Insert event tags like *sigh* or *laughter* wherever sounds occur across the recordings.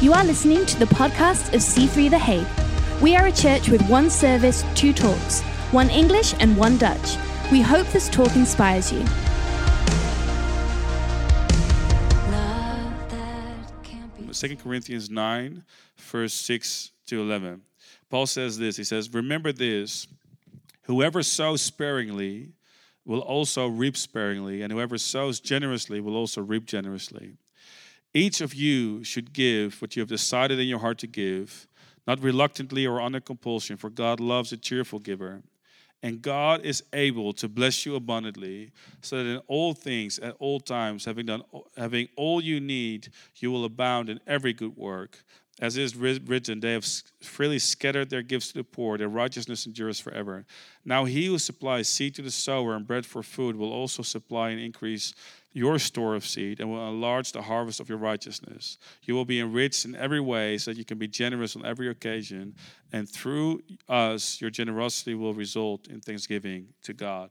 You are listening to the podcast of C3 The Hague. We are a church with one service, two talks, one English and one Dutch. We hope this talk inspires you. Second Corinthians 9, verse 6 to 11. Paul says this He says, Remember this whoever sows sparingly will also reap sparingly, and whoever sows generously will also reap generously. Each of you should give what you have decided in your heart to give, not reluctantly or under compulsion, for God loves a cheerful giver. And God is able to bless you abundantly, so that in all things, at all times, having done having all you need, you will abound in every good work. As is written, they have freely scattered their gifts to the poor, their righteousness endures forever. Now he who supplies seed to the sower and bread for food will also supply and increase your store of seed and will enlarge the harvest of your righteousness. You will be enriched in every way so that you can be generous on every occasion, and through us, your generosity will result in thanksgiving to God.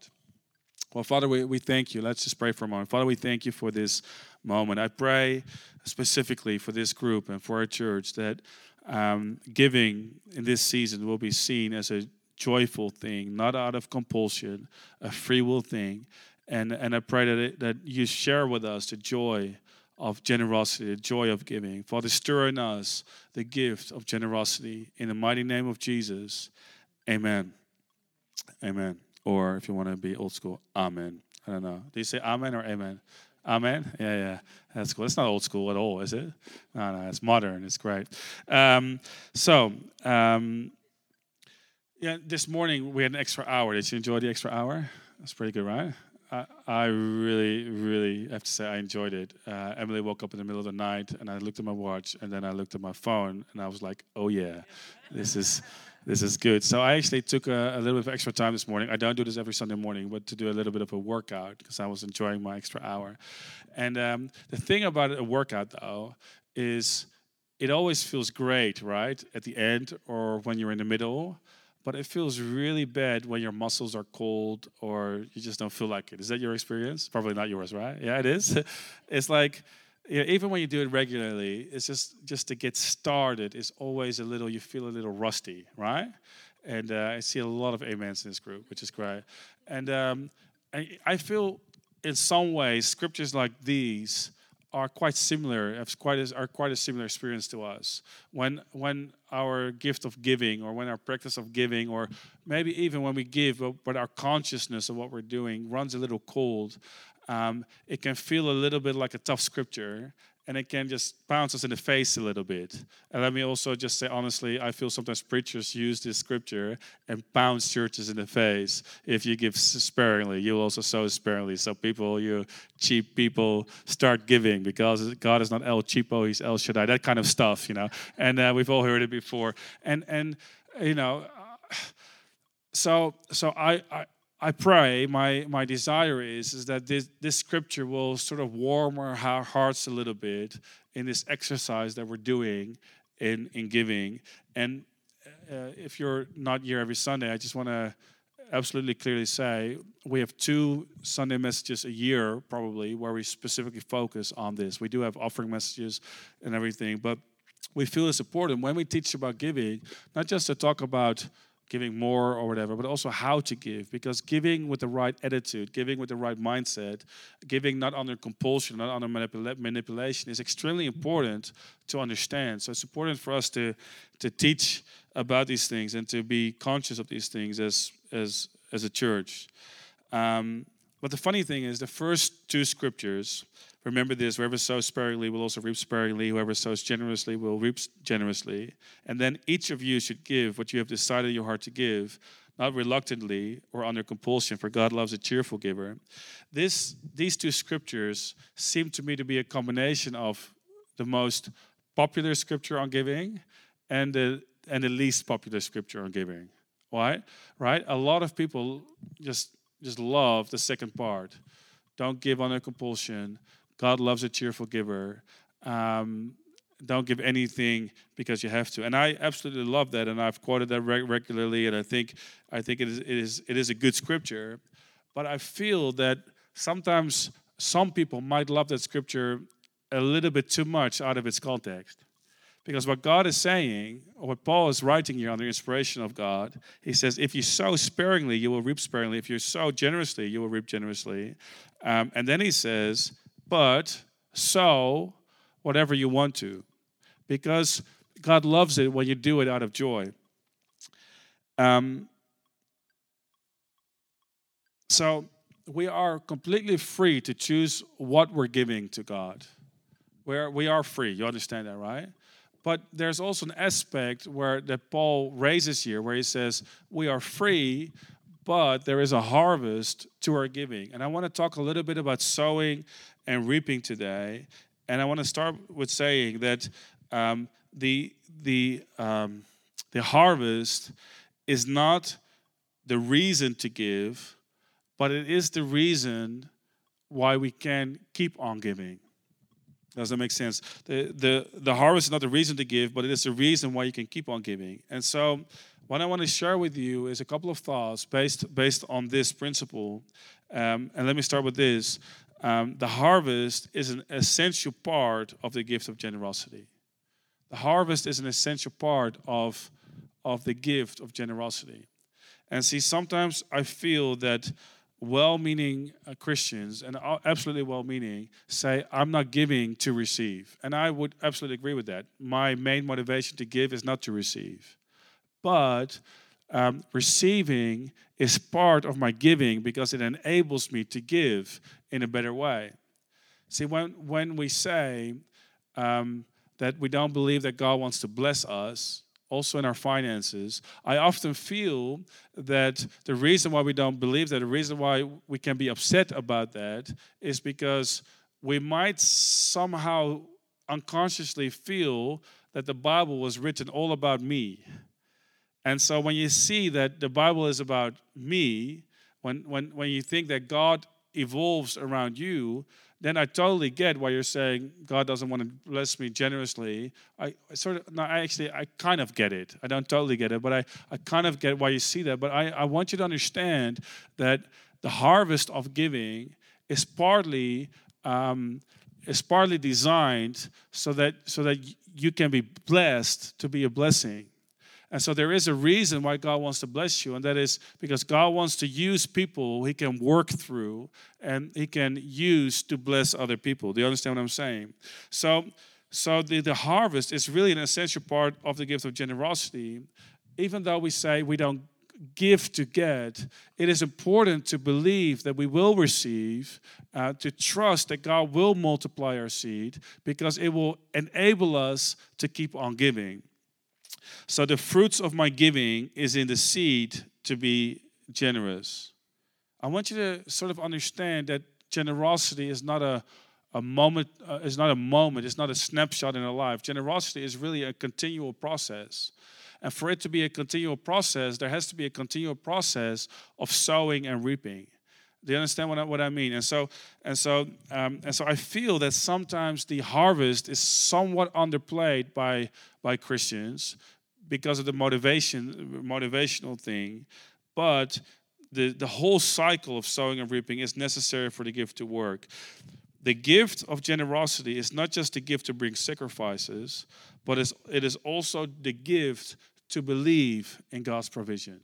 Well, Father, we, we thank you. Let's just pray for a moment. Father, we thank you for this moment. I pray specifically for this group and for our church that um, giving in this season will be seen as a joyful thing, not out of compulsion, a free will thing. And, and I pray that, it, that you share with us the joy of generosity, the joy of giving. Father, stir in us the gift of generosity. In the mighty name of Jesus, amen. Amen. Or if you want to be old school, amen. I don't know. Do you say amen or amen? Amen. Yeah, yeah, that's cool. It's not old school at all, is it? No, no, it's modern. It's great. Um, so, um, yeah, this morning we had an extra hour. Did you enjoy the extra hour? That's pretty good, right? I, really, really have to say I enjoyed it. Uh, Emily woke up in the middle of the night, and I looked at my watch, and then I looked at my phone, and I was like, "Oh yeah, this is." This is good. So I actually took a, a, little bit of extra time this morning. I don't do this every Sunday morning, but to do a little bit of a workout because I was enjoying my extra hour. And um, the thing about a workout, though, is it always feels great, right, at the end or when you're in the middle. But it feels really bad when your muscles are cold or you just don't feel like it. Is that your experience? Probably not yours, right? Yeah, it is. *laughs* it's like you know, even when you do it regularly, it's just just to get started is always a little. You feel a little rusty, right? And uh, I see a lot of amens in this group, which is great. And um, I, I feel in some ways scriptures like these are quite similar have quite a, are quite a similar experience to us. When when our gift of giving or when our practice of giving or maybe even when we give but, but our consciousness of what we're doing runs a little cold um, it can feel a little bit like a tough scripture and it can just bounce us in the face a little bit. And let me also just say honestly, I feel sometimes preachers use this scripture and bounce churches in the face. If you give sparingly, you also sow sparingly. So people, you cheap people, start giving because God is not El Cheapo, He's El Shaddai. That kind of stuff, you know. And uh, we've all heard it before. And and you know, so so I, I I pray, my, my desire is, is that this, this scripture will sort of warm our hearts a little bit in this exercise that we're doing in, in giving. And uh, if you're not here every Sunday, I just want to absolutely clearly say we have two Sunday messages a year, probably, where we specifically focus on this. We do have offering messages and everything, but we feel it's important when we teach about giving, not just to talk about giving more or whatever, but also how to give. Because giving with the right attitude, giving with the right mindset, giving not under compulsion, not under manipula- manipulation is extremely important to understand. So it's important for us to, to teach about these things and to be conscious of these things as, as, as a church. Um, but the funny thing is, the first two scriptures Remember this whoever sows sparingly will also reap sparingly, whoever sows generously will reap generously. And then each of you should give what you have decided in your heart to give, not reluctantly or under compulsion, for God loves a cheerful giver. This, these two scriptures seem to me to be a combination of the most popular scripture on giving and the, and the least popular scripture on giving. Why? Right? A lot of people just just love the second part. Don't give under compulsion. God loves a cheerful giver. Um, don't give anything because you have to. And I absolutely love that, and I've quoted that regularly. And I think I think it is it is it is a good scripture. But I feel that sometimes some people might love that scripture a little bit too much out of its context, Because what God is saying, or what Paul is writing here under inspiration of God, he says, if you sow sparingly, you will reap sparingly. If you sow generously, you will reap generously. Um, and then he says, but sow whatever you want to. Because God loves it when you do it out of joy. Um, so we are completely free to choose what we're giving to God. We're, we are free. You understand that, right? But there's also an aspect where that Paul raises here, where he says we are free, but there is a harvest to our giving. And I want to talk a little bit about sowing and reaping today. And I want to start with saying that um, the the um, the harvest is not the reason to give, but it is the reason why we can keep on giving. Does that make sense? The, the, the harvest is not the reason to give, but it is the reason why you can keep on giving. And so, what I want to share with you is a couple of thoughts based, based on this principle. Um, and let me start with this um, the harvest is an essential part of the gift of generosity. The harvest is an essential part of, of the gift of generosity. And see, sometimes I feel that well meaning uh, Christians, and absolutely well meaning, say, I'm not giving to receive. And I would absolutely agree with that. My main motivation to give is not to receive. But um, receiving is part of my giving because it enables me to give in a better way. See, when, when we say um, that we don't believe that God wants to bless us, also in our finances, I often feel that the reason why we don't believe that, the reason why we can be upset about that, is because we might somehow unconsciously feel that the Bible was written all about me. And so when you see that the Bible is about me, when, when, when you think that God evolves around you, then I totally get why you're saying God doesn't want to bless me generously. I, I sort of, no, I actually, I kind of get it. I don't totally get it, but I, I kind of get why you see that. But I, I want you to understand that the harvest of giving is partly, um, is partly designed so that, so that you can be blessed to be a blessing. And so there is a reason why God wants to bless you, and that is because God wants to use people He can work through and He can use to bless other people. Do you understand what I'm saying? So, so the, the harvest is really an essential part of the gift of generosity. Even though we say we don't give to get, it is important to believe that we will receive, uh, to trust that God will multiply our seed because it will enable us to keep on giving. So the fruits of my giving is in the seed to be generous. I want you to sort of understand that generosity is not a, a moment, uh, is not a moment, it's not a snapshot in a life. Generosity is really a continual process. And for it to be a continual process, there has to be a continual process of sowing and reaping. Do you understand what I, what I mean? And so, and so, um, and so, I feel that sometimes the harvest is somewhat underplayed by by Christians because of the motivation motivational thing. But the, the whole cycle of sowing and reaping is necessary for the gift to work. The gift of generosity is not just the gift to bring sacrifices but it is also the gift to believe in god's provision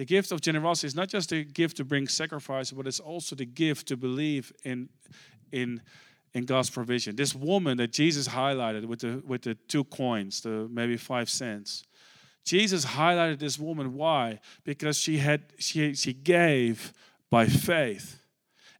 the gift of generosity is not just a gift to bring sacrifice but it's also the gift to believe in in in God's provision. This woman that Jesus highlighted with the with the two coins, the maybe five cents. Jesus highlighted this woman why? Because she had she she gave by faith.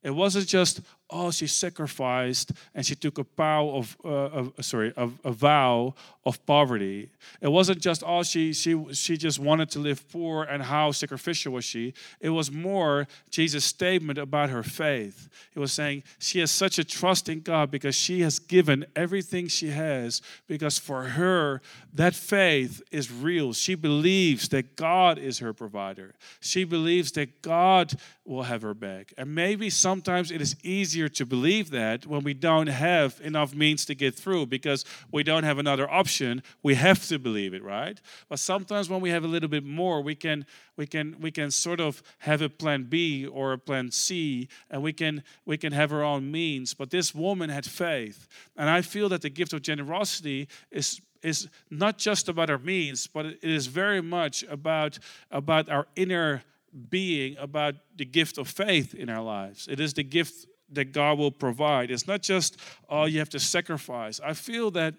It wasn't just oh, she sacrificed and she took a vow of, uh, of sorry, a, a, vow of poverty. It wasn't just oh, she she she just wanted to live poor and how sacrificial was she. It was more Jesus' statement about her faith. He was saying she has such a trust in God because she has given everything she has because for her that faith is real. She believes that God is her provider. She believes that God will have her back. And maybe sometimes it is easier to believe that when we don't have enough means to get through because we don't have another option. We have to believe it, right? But sometimes when we have a little bit more, we can we can we can sort of have a plan B or a plan C, and we can we can have our own means. But this woman had faith, and I feel that the gift of generosity is is not just about our means, but it is very much about, about our inner being, about the gift of faith in our lives. It is the gift that God will provide. It's not just, oh, you have to sacrifice. I feel that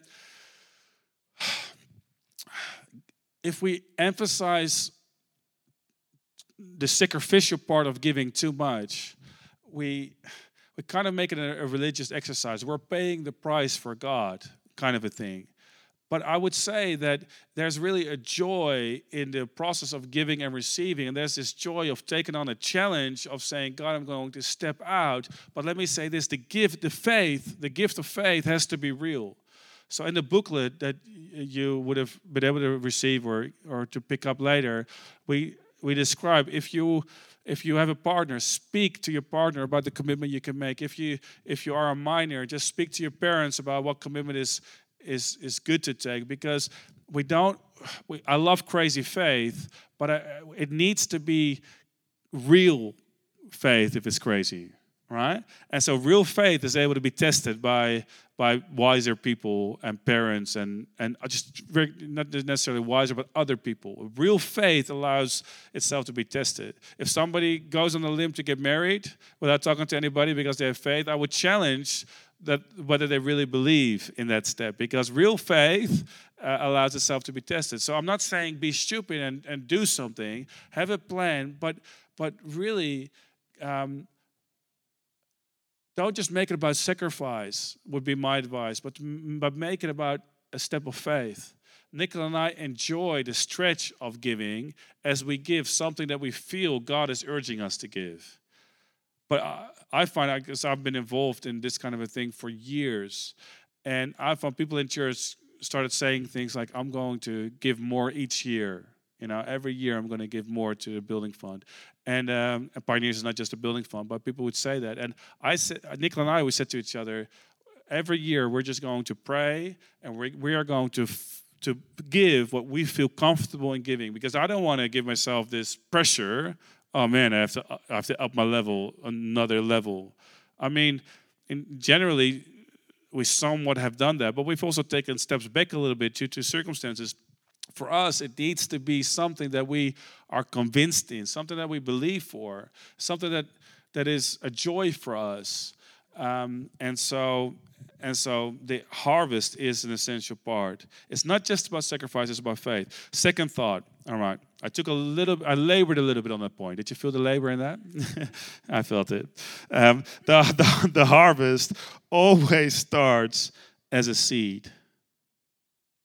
*sighs* if we emphasize the sacrificial part of giving too much, we, we kind of make it a, a religious exercise. We're paying the price for God, kind of a thing. But I would say that there's really a joy in the process of giving and receiving. And there's this joy of taking on a challenge of saying, God, I'm going to step out. But let me say this the gift, the faith, the gift of faith has to be real. So in the booklet that you would have been able to receive or, or to pick up later, we, we describe if you if you have a partner speak to your partner about the commitment you can make if you if you are a minor just speak to your parents about what commitment is is is good to take because we don't. We, I love crazy faith, but I, it needs to be real faith if it's crazy, right? And so real faith is able to be tested by by wiser people and parents and and just very, not necessarily wiser but other people. Real faith allows itself to be tested. If somebody goes on a limb to get married without talking to anybody because they have faith, I would challenge that whether they really believe in that step because real faith uh, allows itself to be tested so i'm not saying be stupid and, and do something have a plan but but really um, don't just make it about sacrifice would be my advice but but make it about a step of faith Nicola and I enjoy the stretch of giving as we give something that we feel God is urging us to give. But I, find, because I've been involved in this kind of a thing for years, and I found people in church started saying things like, I'm going to give more each year. You know, every year I'm going to give more to the building fund. And, um, Pioneers is not just a building fund, but people would say that. And I said, Nicola and I always said to each other, every year we're just going to pray and we, we are going to f- to give what we feel comfortable in giving because I don't want to give myself this pressure oh man, I have to I have to up my level another level. I mean, generally we somewhat have done that, but we've also taken steps back a little bit due to circumstances. For us, it needs to be something that we are convinced in, something that we believe for, something that that is a joy for us. Um, and so and so the harvest is an essential part. It's not just about sacrifice, it's about faith. Second thought, all right. I took a little, I labored a little bit on that point. Did you feel the labor in that? *laughs* I felt it. Um, the, *laughs* the, the harvest always starts as a seed.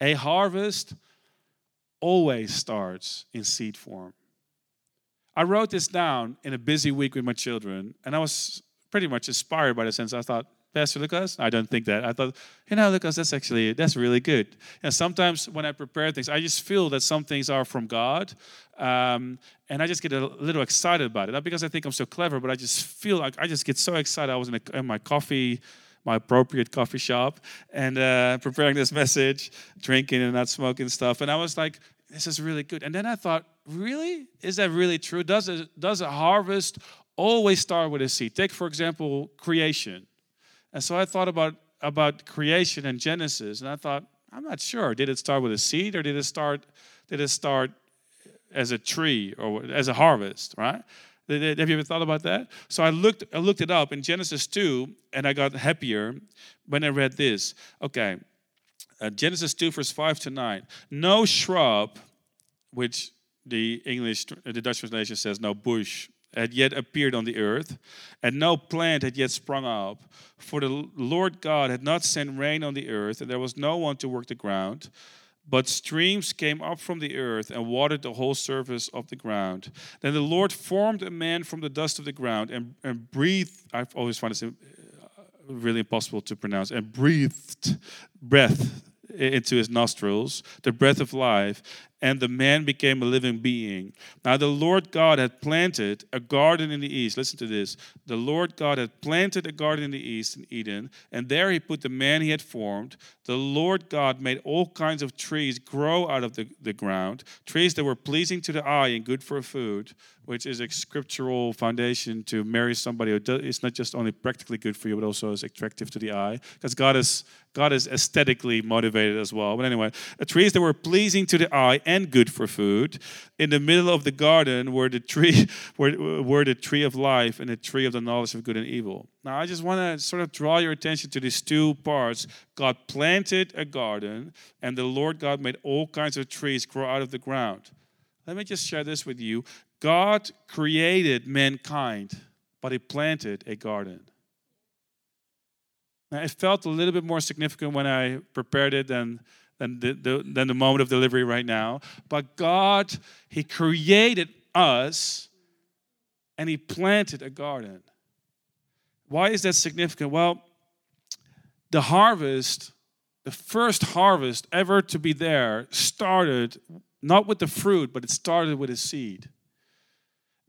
A harvest always starts in seed form. I wrote this down in a busy week with my children, and I was pretty much inspired by the sense I thought, Pastor Lucas? I don't think that. I thought, you know, Lucas, that's actually that's really good. And sometimes when I prepare things, I just feel that some things are from God, um, and I just get a little excited about it. Not because I think I'm so clever, but I just feel like I just get so excited. I was in, a, in my coffee my appropriate coffee shop and uh, preparing this message, drinking and not smoking stuff. And I was like, this is really good. And then I thought, really? Is that really true? Does does a harvest always start with a seed? Take, for example, creation. And so I thought about, about creation and Genesis, and I thought, I'm not sure. Did it start with a seed or did it start, did it start as a tree or as a harvest, right? Have you ever thought about that? So I looked, I looked it up in Genesis 2, and I got happier when I read this. Okay, uh, Genesis 2, verse 5 to 9. No shrub, which the English, the Dutch translation says no bush, had yet appeared on the earth, and no plant had yet sprung up. For the Lord God had not sent rain on the earth, and there was no one to work the ground. But streams came up from the earth and watered the whole surface of the ground. Then the Lord formed a man from the dust of the ground and, and breathed, I've always found it uh, really impossible to pronounce, and breathed breath into his nostrils, the breath of life, and the man became a living being. Now, the Lord God had planted a garden in the east. Listen to this. The Lord God had planted a garden in the east in Eden, and there he put the man he had formed. The Lord God made all kinds of trees grow out of the, the ground, trees that were pleasing to the eye and good for food, which is a scriptural foundation to marry somebody who does, not just only practically good for you, but also is attractive to the eye, because God is God is aesthetically motivated as well. But anyway, uh, trees that were pleasing to the eye and good for food. In the middle of the garden were the tree, *laughs* were, were the tree of life and the tree of the knowledge of good and evil. Now, I just want to sort of draw your attention to these two parts. God planted a garden, and the Lord God made all kinds of trees grow out of the ground. Let me just share this with you. God created mankind, but He planted a garden. Now, it felt a little bit more significant when I prepared it than, than, the, the, than the moment of delivery right now. But God, He created us and He planted a garden. Why is that significant? Well, the harvest, the first harvest ever to be there, started not with the fruit, but it started with a seed.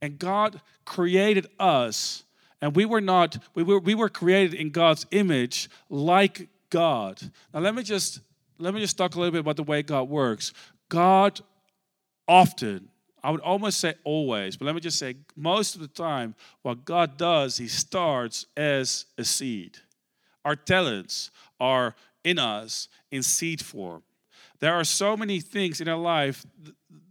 And God created us and we were not, we were, we were created in God's image like God. Now let me just let me just talk a little bit about the way God works. God often, I would almost say always, but let me just say most of the time, what God does, He starts as a seed. Our talents are in us in seed form. There are so many things in our life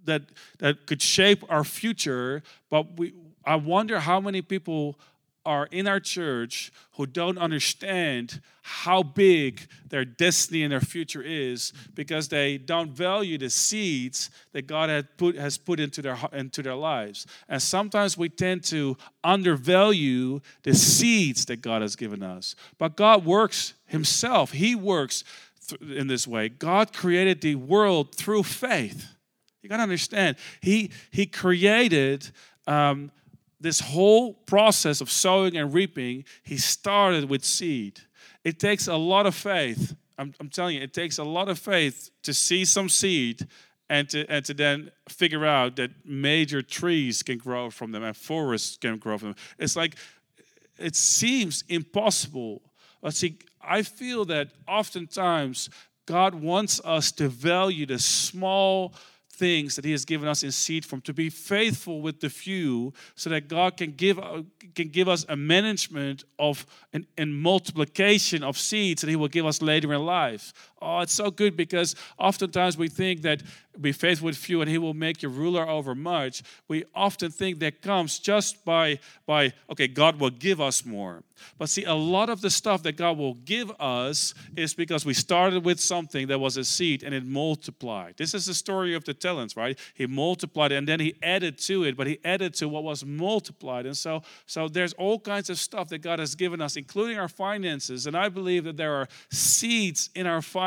that that could shape our future, but we I wonder how many people are in our church who don't understand how big their destiny and their future is because they don't value the seeds that God put, has put into their, into their lives. And sometimes we tend to undervalue the seeds that God has given us. But God works Himself, He works in this way. God created the world through faith. You got to understand, He, he created. Um, this whole process of sowing and reaping, he started with seed. It takes a lot of faith. I'm, I'm, telling you, it takes a lot of faith to see some seed and to, and to then figure out that major trees can grow from them and forests can grow from them. It's like, it seems impossible. But see, I feel that oftentimes God wants us to value the small things that he has given us in seed form to be faithful with the few so that god can give can give us a management of an, and multiplication of seeds that he will give us later in life oh it's so good because oftentimes we think that be faithful with few and he will make you ruler over much. We often think that comes just by by okay god will give us more. But see a lot of the stuff that god will give us is because we started with something that was a seed and it multiplied. This is the story of the talents right? He multiplied and then he added to it but he added to what was multiplied. And so so there's all kinds of stuff that god has given us including our finances. And i believe that there are seeds in our finances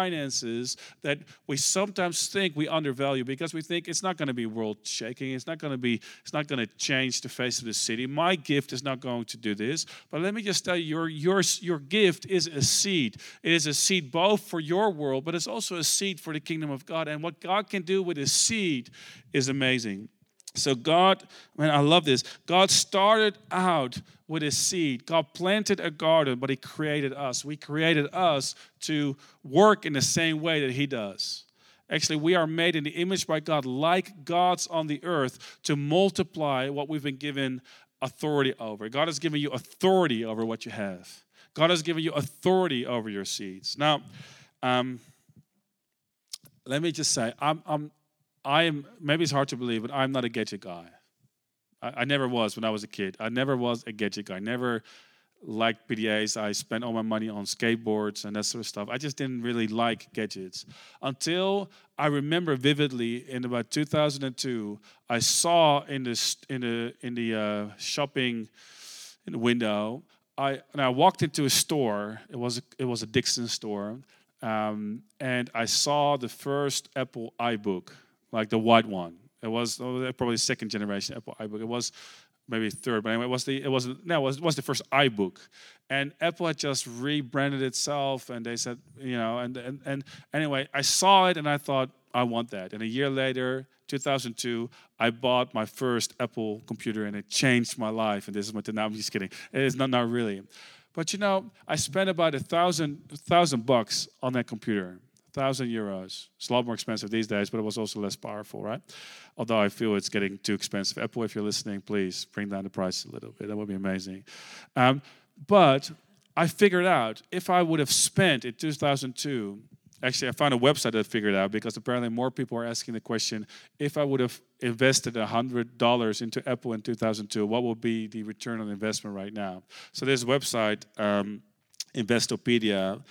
that we sometimes think we undervalue because we think it's not going to be world shaking. It's not going to be, it's not going to change the face of the city. My gift is not going to do this. But let me just tell you, your, your, your gift is a seed. It is a seed both for your world, but it's also a seed for the kingdom of God. And what God can do with a seed is amazing. So, God, man, I love this. God started out with a seed. God planted a garden, but He created us. We created us to work in the same way that He does. Actually, we are made in the image by God, like gods on the earth, to multiply what we've been given authority over. God has given you authority over what you have. God has given you authority over your seeds. Now, um, let me just say, I'm, I'm, I am. Maybe it's hard to believe, but I'm not a gadget guy. I, I never was when I was a kid. I never was a gadget guy. I never liked PDAs. I spent all my money on skateboards and that sort of stuff. I just didn't really like gadgets until I remember vividly in about 2002. I saw in the in the in the uh, shopping in the window. I and I walked into a store. It was it was a Dixon store, um, and I saw the first Apple iBook, like the white one. It was oh, probably second generation Apple iBook. It was maybe third, but anyway, it was the it was no, it was, it was the first iBook, and Apple had just rebranded itself, and they said, you know, and and and anyway, I saw it and I thought, I want that. And a year later, 2002, I bought my first Apple computer and it changed my life. And this is my, now I'm just kidding. It is not, not really. But you know, I spent about a thousand, thousand bucks on that computer. Thousand euros. It's a lot more expensive these days, but it was also less powerful, right? Although I feel it's getting too expensive. Apple, if you're listening, please bring down the price a little bit. That would be amazing. Um, but I figured out if I would have spent in 2002 Actually, I found a website that figured out because apparently more people are asking the question if I would have invested $100 into Apple in 2002, what would be the return on investment right now? So, this website, um, Investopedia,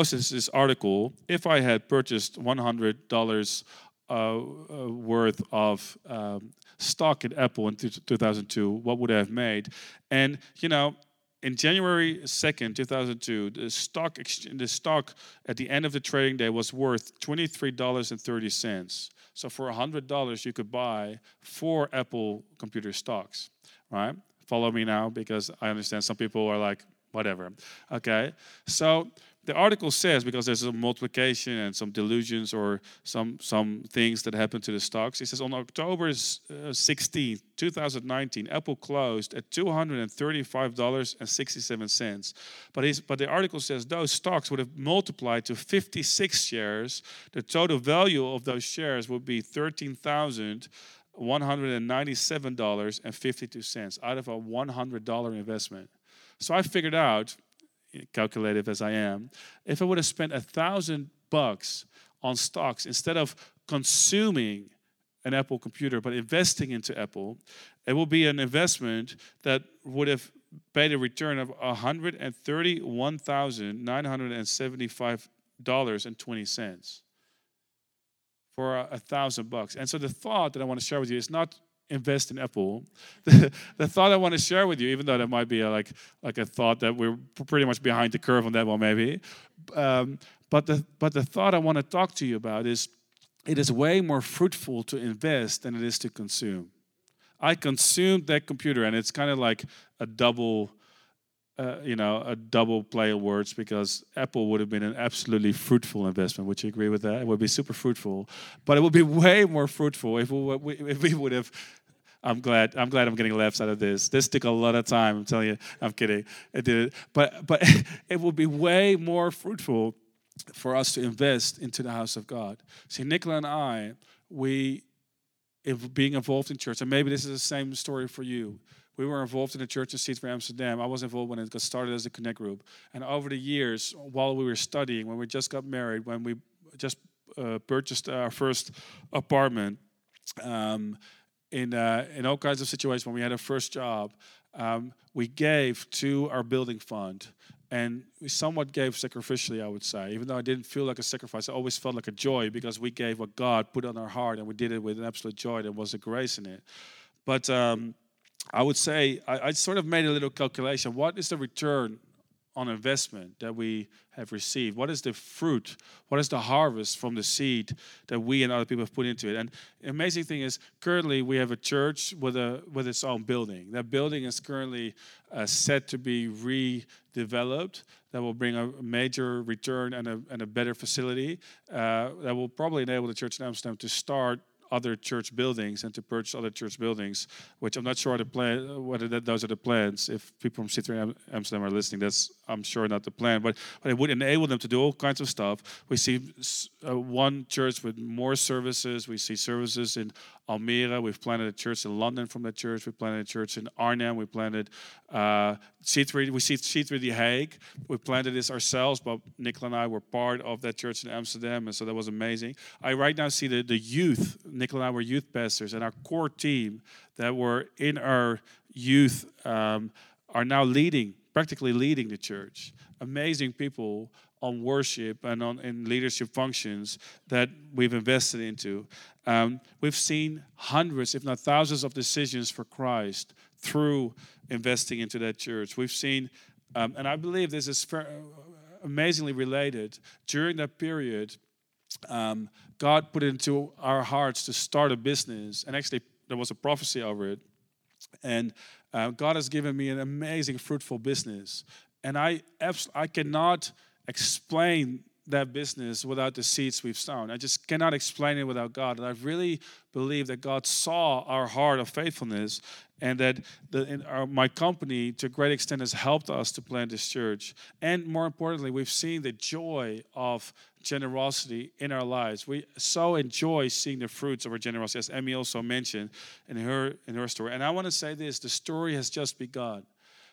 this article if I had purchased $100 uh, uh, worth of um, stock in Apple in 2002, what would I have made? And, you know, in January 2nd, 2002, the stock the stock at the end of the trading day was worth $23.30. So for $100 you could buy four Apple computer stocks, right? Follow me now because I understand some people are like whatever. Okay? So the article says because there's a multiplication and some delusions or some some things that happen to the stocks. He says on October 16, uh, 2019, Apple closed at $235.67. But he's, but the article says those stocks would have multiplied to 56 shares. The total value of those shares would be 13,000. $197.52 out of a $100 investment. So I figured out calculative as I am, if I would have spent a thousand bucks on stocks instead of consuming an Apple computer but investing into Apple, it will be an investment that would have paid a return of $131,975.20 for a thousand bucks. And so the thought that I want to share with you is not invest in Apple. the, *laughs* the thought I want to share with you, even though that might be a, like like a thought that we're pretty much behind the curve on that one, maybe. Um, but the but the thought I want to talk to you about is it is way more fruitful to invest than it is to consume. I consumed that computer, and it's kind of like a double. Uh, you know, a double play of words because Apple would have been an absolutely fruitful investment. Would you agree with that? It would be super fruitful, but it would be *laughs* way more fruitful if we, if we would have I'm glad. I'm glad I'm getting laughs out of this. This took a lot of time. I'm telling you. I'm kidding. It did. But but *laughs* it would be way more fruitful for us to invest into the house of God. See, Nicola and I, we, being involved in church, and maybe this is the same story for you. We were involved in the church in C3 Amsterdam. I was involved when it got started as a connect group. And over the years, while we were studying, when we just got married, when we just uh, purchased our first apartment, um, in, uh, in all kinds of situations when we had our first job, um, we gave to our building fund. And we somewhat gave sacrificially, I would say. Even though I didn't feel like a sacrifice, I always felt like a joy because we gave what God put on our heart and we did it with an absolute joy. There was a grace in it. But um, I would say, I, I sort of made a little calculation. What is the return on investment that we have received? What is the fruit? What is the harvest from the seed that we and other people have put into it? And the amazing thing is, currently we have a church with a with its own building. That building is currently uh, set to be redeveloped. That will bring a major return and a, and a better facility. Uh, that will probably enable the church in Amsterdam to start other church buildings and to purchase other church buildings, which I'm not sure the plan, uh, whether that, those are the plans. If people from C3 Amsterdam are listening, that's I'm sure not the plan, but, but it would enable them to do all kinds of stuff. We see uh, one church with more services. We see services in Almere. We've planted a church in London from that church. We planted a church in Arnhem. We planted uh, C3. We see C3 The Hague. We planted this ourselves, but Nicola and I were part of that church in Amsterdam, and so that was amazing. I right now see the, the youth. Nicola and I were youth pastors, and our core team that were in our youth um, are now leading, practically leading the church. Amazing people on worship and on in leadership functions that we've invested into. Um, we've seen hundreds, if not thousands, of decisions for Christ through investing into that church. We've seen, um, and I believe this is amazingly related. During that period, um, God put into our hearts to start a business, and actually there was a prophecy over it. And uh, God has given me an amazing, fruitful business, and I, I cannot explain that business without the seeds we've sown. I just cannot explain it without God. And I really believe that God saw our heart of faithfulness and that the, our, my company, to a great extent, has helped us to plant this church. And more importantly, we've seen the joy of generosity in our lives. We so enjoy seeing the fruits of our generosity, as Emmy also mentioned in her in her story. And I want to say this: the story has just begun.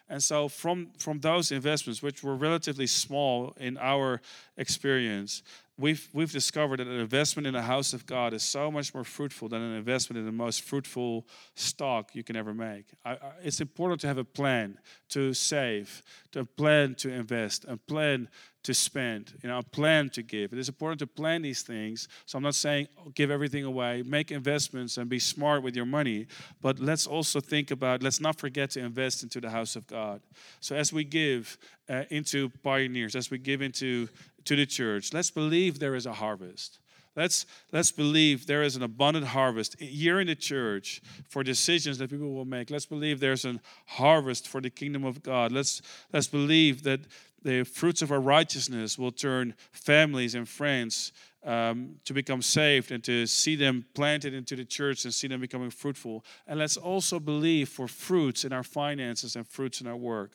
And so, from, from those investments, which were relatively small in our experience, we've, we've discovered that an investment in the house of God is so much more fruitful than an investment in the most fruitful stock you can ever make. I, I, it's important to have a plan to save, to plan to invest, a plan to spend, you know, plan to give. It is important to plan these things. So I'm not saying give everything away, make investments and be smart with your money, but let's also think about, let's not forget to invest into the house of God. So as we give uh, into pioneers, as we give into to the church, let's believe there is a harvest. Let's, let's believe there is an abundant harvest here in the church for decisions that people will make. Let's believe there's a harvest for the kingdom of God. Let's, let's believe that the fruits of our righteousness will turn families and friends um, to become saved and to see them planted into the church and see them becoming fruitful. And let's also believe for fruits in our finances and fruits in our work.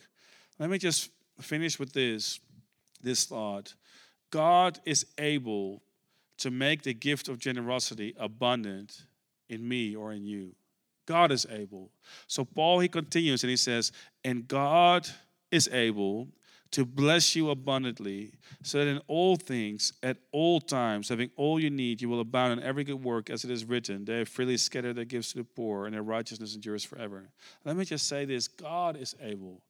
Let me just finish with this, this thought. God is able to make the gift of generosity abundant in me or in you. God is able. So Paul he continues and he says, "And God is able to bless you abundantly, so that in all things, at all times, having all you need, you will abound in every good work, as it is written, They have freely scattered their gifts to the poor, and their righteousness endures forever. Let me just say this God is able.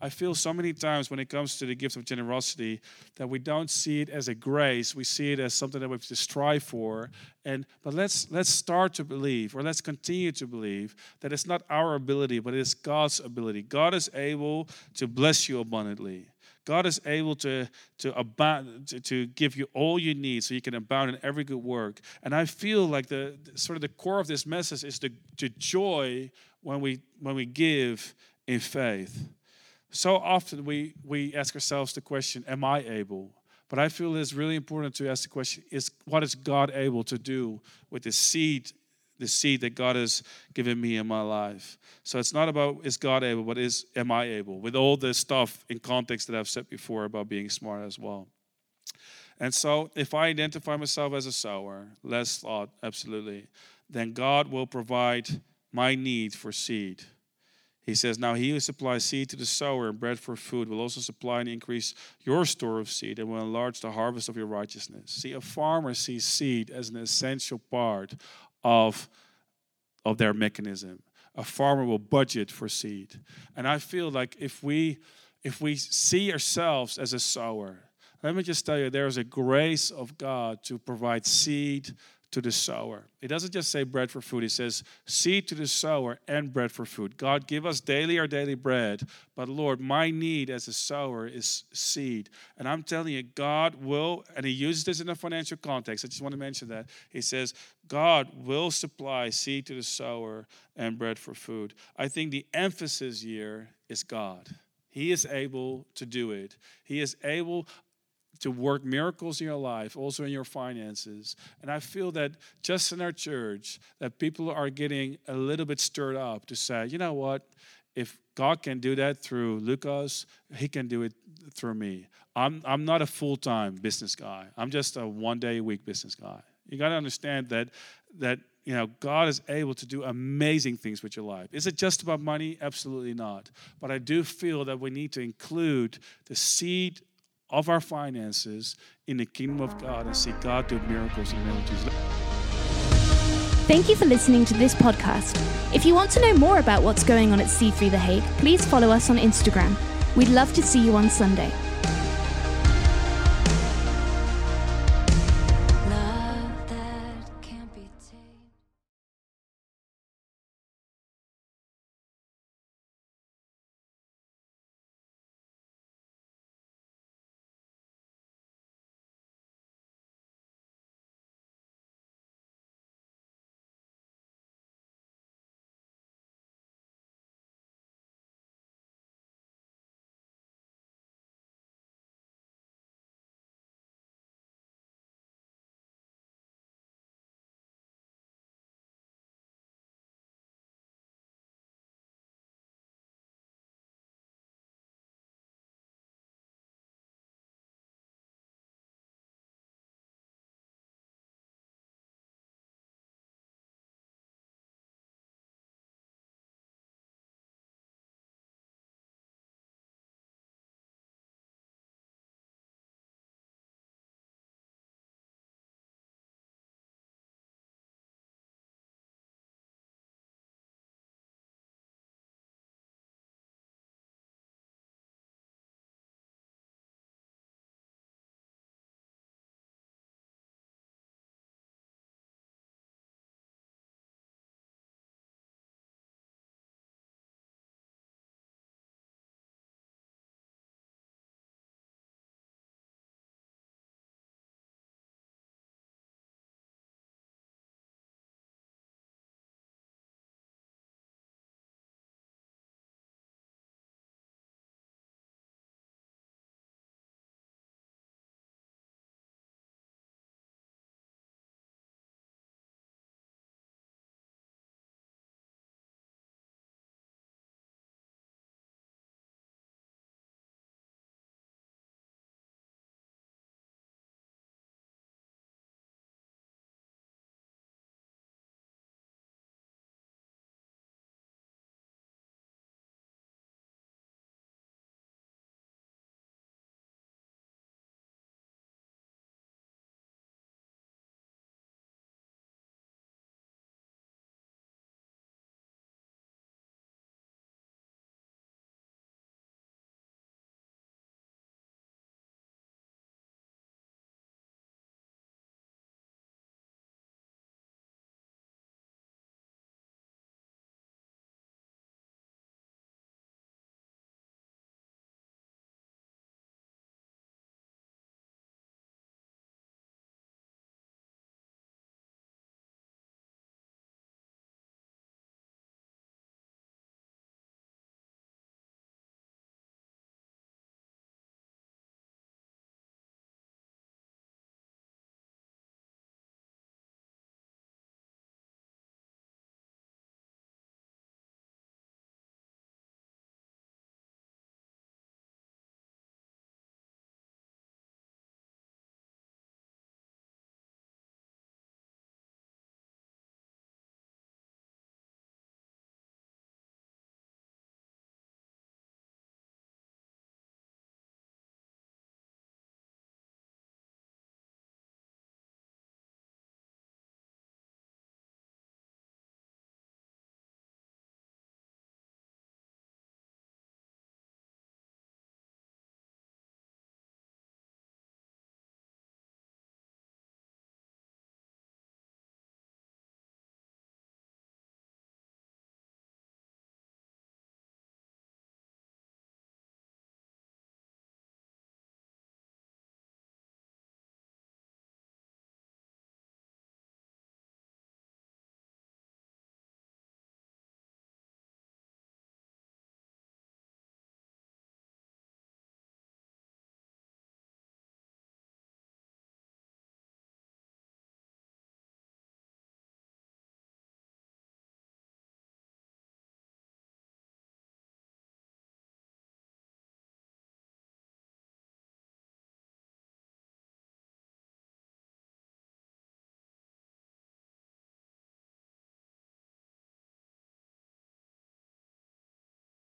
I feel so many times when it comes to the gift of generosity that we don't see it as a grace. We see it as something that we have to strive for. And but let's let's start to believe, or let's continue to believe that it's not our ability, but it's God's ability. God is able to bless you abundantly. God is able to, to, abound, to, to, give you all you need so you can abound in every good work. And I feel like the sort of the core of this message is the, the joy when we when we give in faith. So often we, we ask ourselves the question, Am I able? But I feel it's really important to ask the question is what is God able to do with the seed, the seed that God has given me in my life? So it's not about is God able, but is am I able? With all the stuff in context that I've said before about being smart as well. And so if I identify myself as a sower, less thought, absolutely, then God will provide my need for seed. He says, Now he who supplies seed to the sower and bread for food will also supply and increase your store of seed and will enlarge the harvest of your righteousness. See, a farmer sees seed as an essential part of, of their mechanism. A farmer will budget for seed. And I feel like if we if we see ourselves as a sower, let me just tell you, there is a grace of God to provide seed to the sower. It doesn't just say bread for food, he says seed to the sower and bread for food. God, give us daily our daily bread. But Lord, my need as a sower is seed. And I'm telling you, God will, and He uses this in a financial context. I just want to mention that. He says, God will supply seed to the sower and bread for food. I think the emphasis here is God. He is able to do it. He is able to work miracles in your life, also in your finances. And I feel that just in our church, that people are getting a little bit stirred up to say, you know what? If God can do that through Lucas, He can do it through me. I'm, I'm not a full time business guy, I'm just a one day a week business guy. You got to understand that, that you know, God is able to do amazing things with your life. Is it just about money? Absolutely not. But I do feel that we need to include the seed of our finances in the kingdom of God and see God do miracles and Jesus. Thank you for listening to this podcast. If you want to know more about what's going on at C3 The Hague, please follow us on Instagram. We'd love to see you on Sunday.